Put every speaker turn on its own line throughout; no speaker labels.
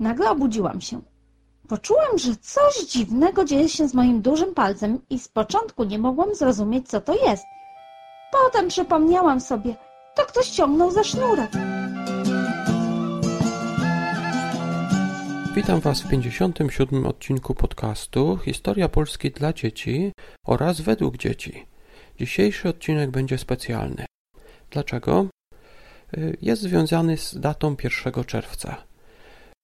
Nagle obudziłam się. Poczułam, że coś dziwnego dzieje się z moim dużym palcem i z początku nie mogłam zrozumieć, co to jest. Potem przypomniałam sobie, to ktoś ciągnął za sznurek.
Witam Was w 57. odcinku podcastu Historia Polski dla dzieci oraz według dzieci. Dzisiejszy odcinek będzie specjalny. Dlaczego? Y, jest związany z datą 1 czerwca.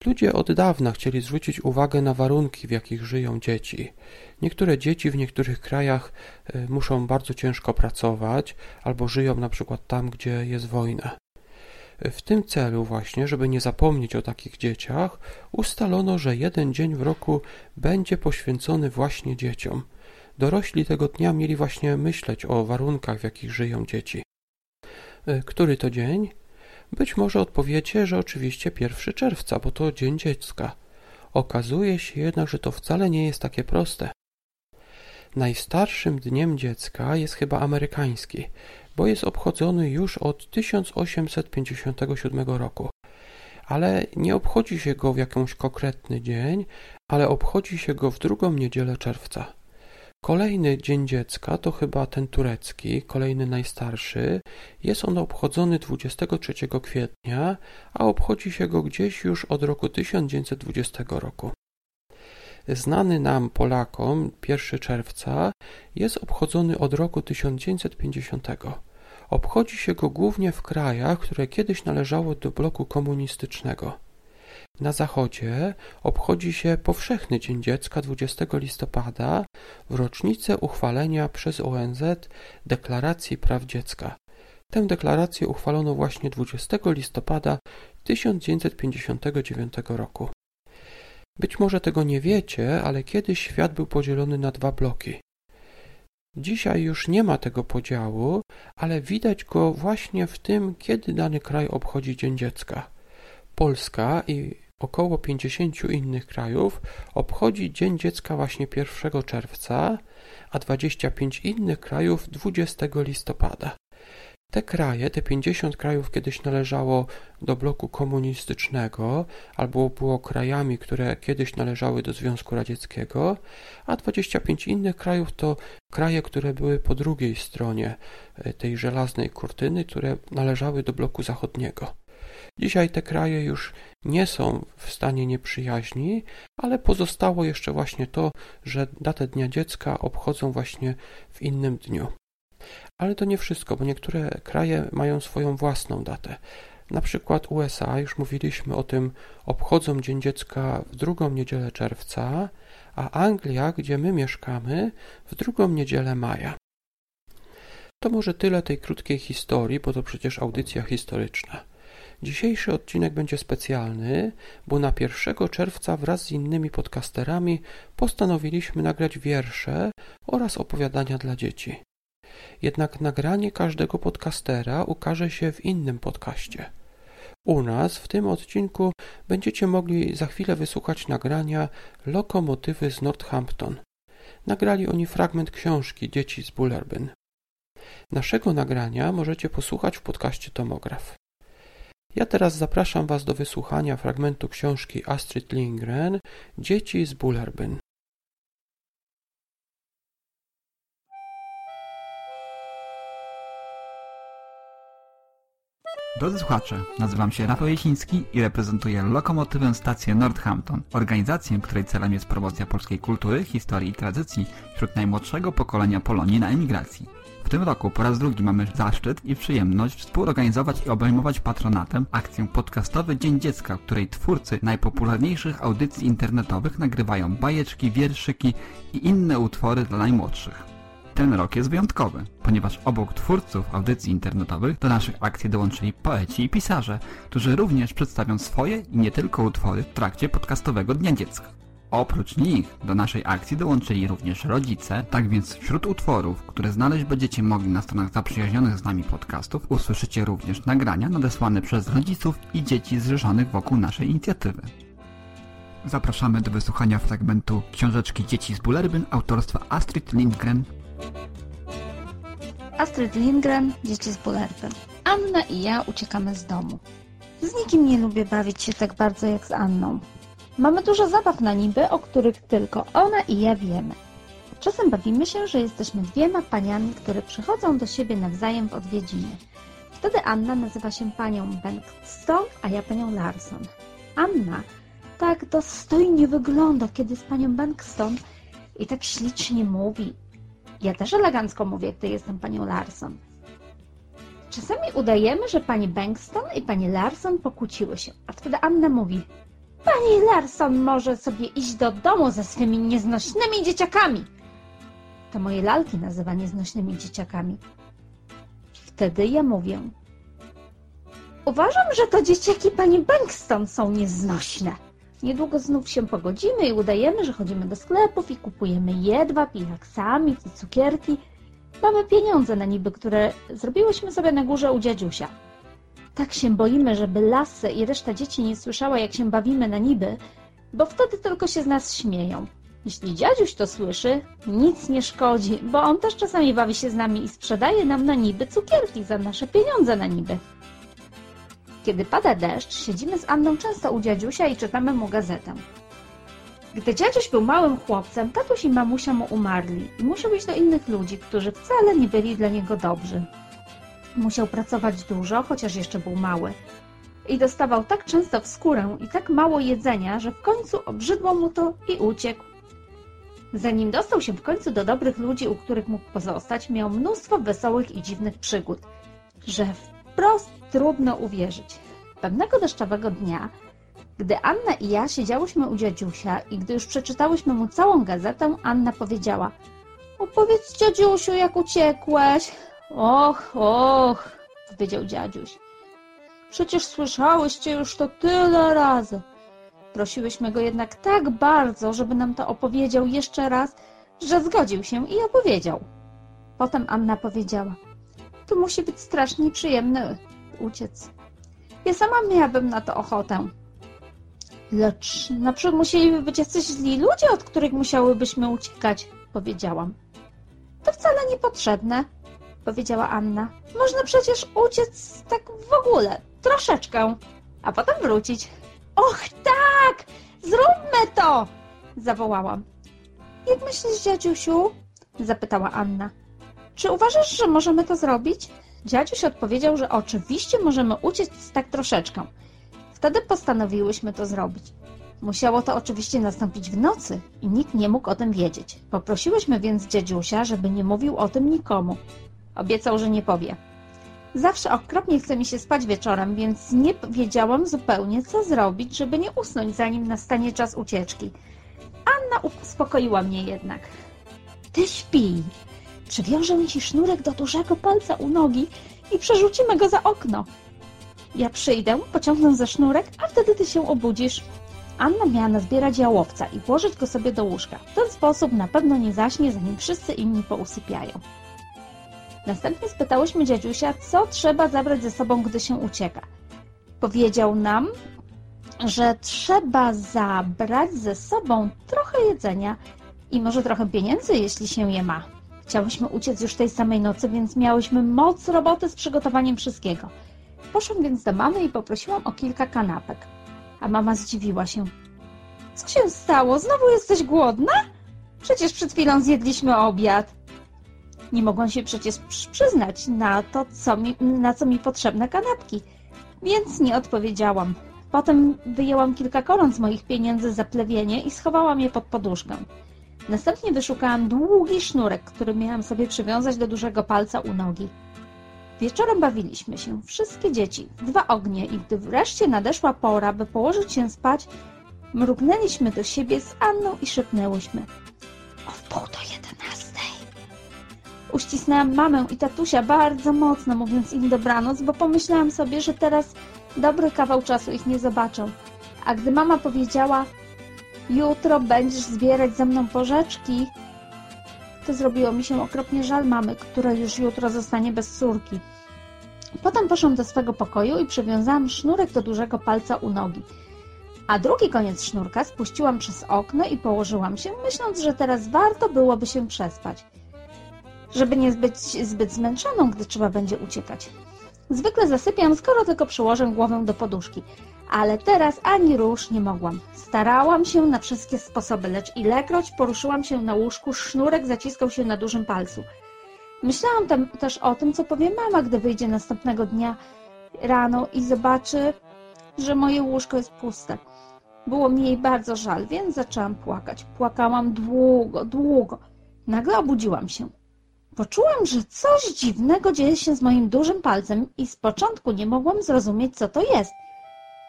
Ludzie od dawna chcieli zwrócić uwagę na warunki, w jakich żyją dzieci. Niektóre dzieci w niektórych krajach y, muszą bardzo ciężko pracować albo żyją na przykład tam, gdzie jest wojna. W tym celu właśnie, żeby nie zapomnieć o takich dzieciach, ustalono, że jeden dzień w roku będzie poświęcony właśnie dzieciom. Dorośli tego dnia mieli właśnie myśleć o warunkach, w jakich żyją dzieci. E, który to dzień? Być może odpowiecie, że oczywiście 1 czerwca, bo to Dzień Dziecka. Okazuje się jednak, że to wcale nie jest takie proste. Najstarszym dniem dziecka jest chyba amerykański, bo jest obchodzony już od 1857 roku. Ale nie obchodzi się go w jakąś konkretny dzień, ale obchodzi się go w drugą niedzielę czerwca. Kolejny Dzień Dziecka to chyba ten turecki, kolejny najstarszy. Jest on obchodzony 23 kwietnia, a obchodzi się go gdzieś już od roku 1920 roku. Znany nam Polakom 1 czerwca jest obchodzony od roku 1950. Obchodzi się go głównie w krajach, które kiedyś należały do bloku komunistycznego. Na zachodzie obchodzi się powszechny Dzień Dziecka 20 listopada w rocznicę uchwalenia przez ONZ Deklaracji Praw Dziecka. Tę deklarację uchwalono właśnie 20 listopada 1959 roku. Być może tego nie wiecie, ale kiedyś świat był podzielony na dwa bloki. Dzisiaj już nie ma tego podziału, ale widać go właśnie w tym, kiedy dany kraj obchodzi Dzień Dziecka. Polska i około 50 innych krajów obchodzi Dzień Dziecka właśnie 1 czerwca, a 25 innych krajów 20 listopada. Te kraje, te 50 krajów kiedyś należało do bloku komunistycznego albo było krajami, które kiedyś należały do Związku Radzieckiego, a 25 innych krajów to kraje, które były po drugiej stronie e, tej żelaznej kurtyny, które należały do bloku zachodniego. Dzisiaj te kraje już nie są w stanie nieprzyjaźni, ale pozostało jeszcze właśnie to, że datę Dnia Dziecka obchodzą właśnie w innym dniu. Ale to nie wszystko, bo niektóre kraje mają swoją własną datę. Na przykład USA, już mówiliśmy o tym, obchodzą Dzień Dziecka w drugą niedzielę czerwca, a Anglia, gdzie my mieszkamy, w drugą niedzielę maja. To może tyle tej krótkiej historii, bo to przecież audycja historyczna. Dzisiejszy odcinek będzie specjalny, bo na 1 czerwca wraz z innymi podcasterami postanowiliśmy nagrać wiersze oraz opowiadania dla dzieci. Jednak nagranie każdego podcastera ukaże się w innym podcaście. U nas w tym odcinku będziecie mogli za chwilę wysłuchać nagrania Lokomotywy z Northampton. Nagrali oni fragment książki Dzieci z Bullerbyn. Naszego nagrania możecie posłuchać w podcaście Tomograf. Ja teraz zapraszam Was do wysłuchania fragmentu książki Astrid Lindgren Dzieci z Bullerbyn.
Drodzy słuchacze, nazywam się Rafał Jesiński i reprezentuję Lokomotywę Stację Northampton, organizację, której celem jest promocja polskiej kultury, historii i tradycji wśród najmłodszego pokolenia Polonii na emigracji. W tym roku po raz drugi mamy zaszczyt i przyjemność współorganizować i obejmować patronatem akcję podcastowy Dzień Dziecka, której twórcy najpopularniejszych audycji internetowych nagrywają bajeczki, wierszyki i inne utwory dla najmłodszych. Ten rok jest wyjątkowy, ponieważ obok twórców audycji internetowych do naszych akcji dołączyli poeci i pisarze, którzy również przedstawią swoje i nie tylko utwory w trakcie podcastowego Dnia Dziecka. Oprócz nich do naszej akcji dołączyli również rodzice, tak więc wśród utworów, które znaleźć będziecie mogli na stronach zaprzyjaźnionych z nami podcastów, usłyszycie również nagrania nadesłane przez rodziców i dzieci zrzeszonych wokół naszej inicjatywy. Zapraszamy do wysłuchania fragmentu książeczki Dzieci z Bullerbyn autorstwa Astrid Lindgren.
Astrid Lindgren, Dzieci z Bullerbyn. Anna i ja uciekamy z domu. Z nikim nie lubię bawić się tak bardzo jak z Anną. Mamy dużo zabaw na niby, o których tylko ona i ja wiemy. Czasem bawimy się, że jesteśmy dwiema paniami, które przychodzą do siebie nawzajem w odwiedziny. Wtedy Anna nazywa się panią Bengtsson, a ja panią Larson. Anna tak dostojnie wygląda, kiedy z panią Bengtsson i tak ślicznie mówi. Ja też elegancko mówię, gdy jestem panią Larson. Czasami udajemy, że pani Bankston i pani Larson pokłóciły się, a wtedy Anna mówi Pani Larson może sobie iść do domu ze swymi nieznośnymi dzieciakami. To moje lalki nazywa nieznośnymi dzieciakami. Wtedy ja mówię Uważam, że to dzieciaki pani Bankston są nieznośne. Niedługo znów się pogodzimy i udajemy, że chodzimy do sklepów i kupujemy jedwab i aksamit i cukierki. Mamy pieniądze na niby, które zrobiłyśmy sobie na górze u dziadziusia. Tak się boimy, żeby Lasse i reszta dzieci nie słyszała, jak się bawimy na niby, bo wtedy tylko się z nas śmieją. Jeśli dziadziuś to słyszy, nic nie szkodzi, bo on też czasami bawi się z nami i sprzedaje nam na niby cukierki za nasze pieniądze na niby. Kiedy pada deszcz, siedzimy z Anną często u dziadziusia i czytamy mu gazetę. Gdy dziadziuś był małym chłopcem, tatuś i mamusia mu umarli i musiał iść do innych ludzi, którzy wcale nie byli dla niego dobrzy. Musiał pracować dużo, chociaż jeszcze był mały. I dostawał tak często w skórę i tak mało jedzenia, że w końcu obrzydło mu to i uciekł. Zanim dostał się w końcu do dobrych ludzi, u których mógł pozostać, miał mnóstwo wesołych i dziwnych przygód, że wprost trudno uwierzyć. Pewnego deszczowego dnia, gdy Anna i ja siedziałyśmy u dziadziusia i gdy już przeczytałyśmy mu całą gazetę, Anna powiedziała Opowiedz dziadziusiu, jak uciekłeś. Och, och, powiedział dziadziuś. Przecież słyszałyście już to tyle razy. Prosiłyśmy go jednak tak bardzo, żeby nam to opowiedział jeszcze raz, że zgodził się i opowiedział. Potem Anna powiedziała, to musi być strasznie przyjemny uciec. Ja sama miałabym na to ochotę. Lecz naprzód musieliby być jacyś źli ludzie, od których musiałybyśmy uciekać, powiedziałam. To wcale niepotrzebne, powiedziała Anna. Można przecież uciec tak w ogóle, troszeczkę, a potem wrócić. Och tak, zróbmy to, zawołałam. Jak myślisz, dziadziusiu? zapytała Anna. Czy uważasz, że możemy to zrobić? Dziadziuś odpowiedział, że oczywiście możemy uciec tak troszeczkę. Wtedy postanowiłyśmy to zrobić. Musiało to oczywiście nastąpić w nocy i nikt nie mógł o tym wiedzieć. Poprosiłyśmy więc dziadziusia, żeby nie mówił o tym nikomu. Obiecał, że nie powie. Zawsze okropnie chce mi się spać wieczorem, więc nie wiedziałam zupełnie, co zrobić, żeby nie usnąć, zanim nastanie czas ucieczki. Anna uspokoiła mnie jednak. Ty śpi. Przywiążę ci sznurek do dużego palca u nogi i przerzucimy go za okno. Ja przyjdę, pociągnę za sznurek, a wtedy ty się obudzisz. Anna miała nazbierać jałowca i włożyć go sobie do łóżka. W ten sposób na pewno nie zaśnie, zanim wszyscy inni pousypiają. Następnie spytałyśmy dziadziusia, co trzeba zabrać ze sobą, gdy się ucieka. Powiedział nam, że trzeba zabrać ze sobą trochę jedzenia i może trochę pieniędzy, jeśli się je ma. Chciałyśmy uciec już tej samej nocy, więc miałyśmy moc roboty z przygotowaniem wszystkiego. Poszłam więc do mamy i poprosiłam o kilka kanapek. A mama zdziwiła się. Co się stało? Znowu jesteś głodna? Przecież przed chwilą zjedliśmy obiad. Nie mogłam się przecież przyznać na to, co mi, na co mi potrzebne kanapki, więc nie odpowiedziałam. Potem wyjęłam kilka koron z moich pieniędzy za plewienie i schowałam je pod poduszkę. Następnie wyszukałam długi sznurek, który miałam sobie przywiązać do dużego palca u nogi. Wieczorem bawiliśmy się, wszystkie dzieci, dwa ognie i gdy wreszcie nadeszła pora, by położyć się spać, mrugnęliśmy do siebie z Anną i szepnęłyśmy. O wpół do jedenastej. Uścisnęłam mamę i tatusia bardzo mocno, mówiąc im dobranoc, bo pomyślałam sobie, że teraz dobry kawał czasu ich nie zobaczą. A gdy mama powiedziała, jutro będziesz zbierać ze mną porzeczki, to zrobiło mi się okropnie żal mamy, która już jutro zostanie bez córki. Potem poszłam do swego pokoju i przywiązałam sznurek do dużego palca u nogi. A drugi koniec sznurka spuściłam przez okno i położyłam się, myśląc, że teraz warto byłoby się przespać, żeby nie być zbyt zmęczoną, gdy trzeba będzie uciekać. Zwykle zasypiam, skoro tylko przyłożę głowę do poduszki, Ale teraz ani rusz nie mogłam. Starałam się na wszystkie sposoby, lecz ilekroć poruszyłam się na łóżku, sznurek zaciskał się na dużym palcu. Myślałam tam też o tym, co powie mama, gdy wyjdzie następnego dnia rano i zobaczy, że moje łóżko jest puste. Było mi jej bardzo żal, więc zaczęłam płakać. Płakałam długo, długo. Nagle obudziłam się. Poczułam, że coś dziwnego dzieje się z moim dużym palcem i z początku nie mogłam zrozumieć, co to jest.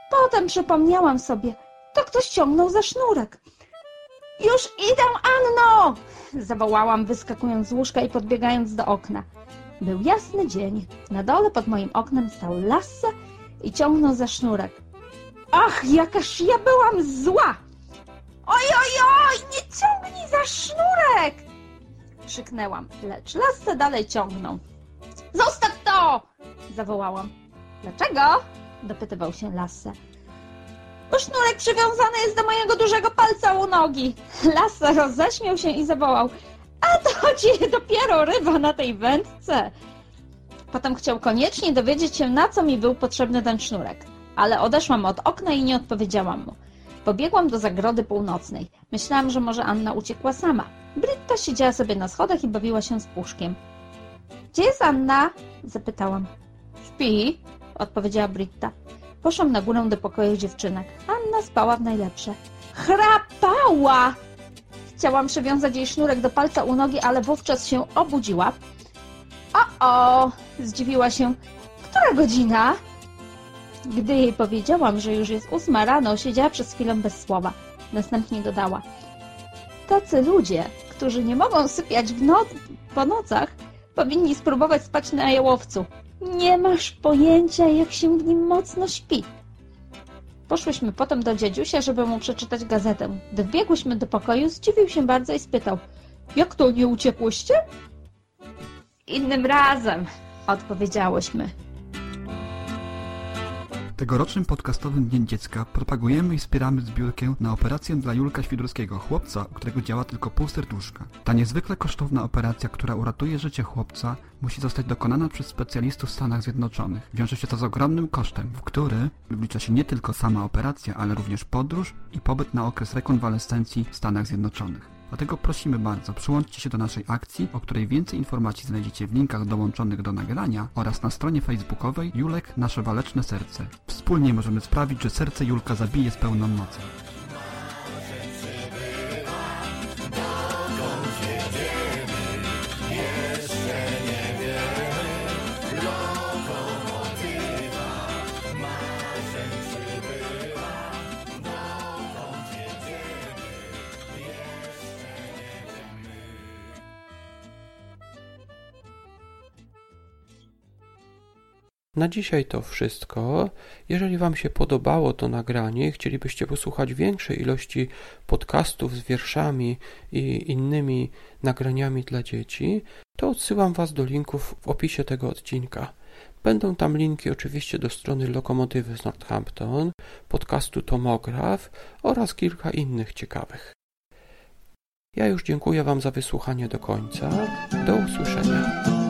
Potem przypomniałam sobie, to ktoś ciągnął za sznurek. Już idę, Anno! Zawołałam, wyskakując z łóżka i podbiegając do okna. Był jasny dzień. Na dole pod moim oknem stał Lasse i ciągnął za sznurek. Ach, jakaż ja byłam zła! Oj, oj, oj, nie ciągnij za sznurek! Krzyknęłam, lecz Lasse dalej ciągnął. Zostaw to! Zawołałam. Dlaczego? Dopytywał się Lasse. Bo sznurek przywiązany jest do mojego dużego palca u nogi. Lasse roześmiał się i zawołał. A to ci dopiero ryba na tej wędce. Potem chciał koniecznie dowiedzieć się, na co mi był potrzebny ten sznurek. Ale odeszłam od okna i nie odpowiedziałam mu. Pobiegłam do zagrody północnej. Myślałam, że może Anna uciekła sama. Britta siedziała sobie na schodach i bawiła się z puszkiem. Gdzie jest Anna? zapytałam. Śpi, odpowiedziała Britta. Poszłam na górę do pokoju dziewczynek. Anna spała w najlepsze. Chrapała! Chciałam przywiązać jej sznurek do palca u nogi, ale wówczas się obudziła. O, o! Zdziwiła się. Która godzina? Gdy jej powiedziałam, że już jest ósma rano, siedziała przez chwilę bez słowa. Następnie dodała. Tacy ludzie, którzy nie mogą sypiać w noc, po nocach, powinni spróbować spać na jałowcu. Nie masz pojęcia, jak się w nim mocno śpi. Poszłyśmy potem do dziadziusia, żeby mu przeczytać gazetę. Gdy wbiegłyśmy do pokoju, zdziwił się bardzo i spytał. Jak to, nie uciekłyście? Innym razem, odpowiedziałyśmy.
Tegorocznym podcastowym Dniem Dziecka propagujemy i wspieramy zbiórkę na operację dla Julka Świdurskiego, chłopca, u którego działa tylko pół serduszka. Ta niezwykle kosztowna operacja, która uratuje życie chłopca, musi zostać dokonana przez specjalistów w Stanach Zjednoczonych. Wiąże się to z ogromnym kosztem, w który wlicza się nie tylko sama operacja, ale również podróż i pobyt na okres rekonwalescencji w Stanach Zjednoczonych. Dlatego prosimy bardzo, przyłączcie się do naszej akcji, o której więcej informacji znajdziecie w linkach dołączonych do nagrania oraz na stronie facebookowej Julek Nasze Waleczne Serce. Wspólnie możemy sprawić, że serce Julka zabije z pełną mocą.
Na dzisiaj to wszystko. Jeżeli Wam się podobało to nagranie chcielibyście posłuchać większej ilości podcastów z wierszami i innymi nagraniami dla dzieci, to odsyłam Was do linków w opisie tego odcinka. Będą tam linki oczywiście do strony Lokomotywy z Northampton, podcastu Tomograf oraz kilka innych ciekawych. Ja już dziękuję Wam za wysłuchanie do końca. Do usłyszenia.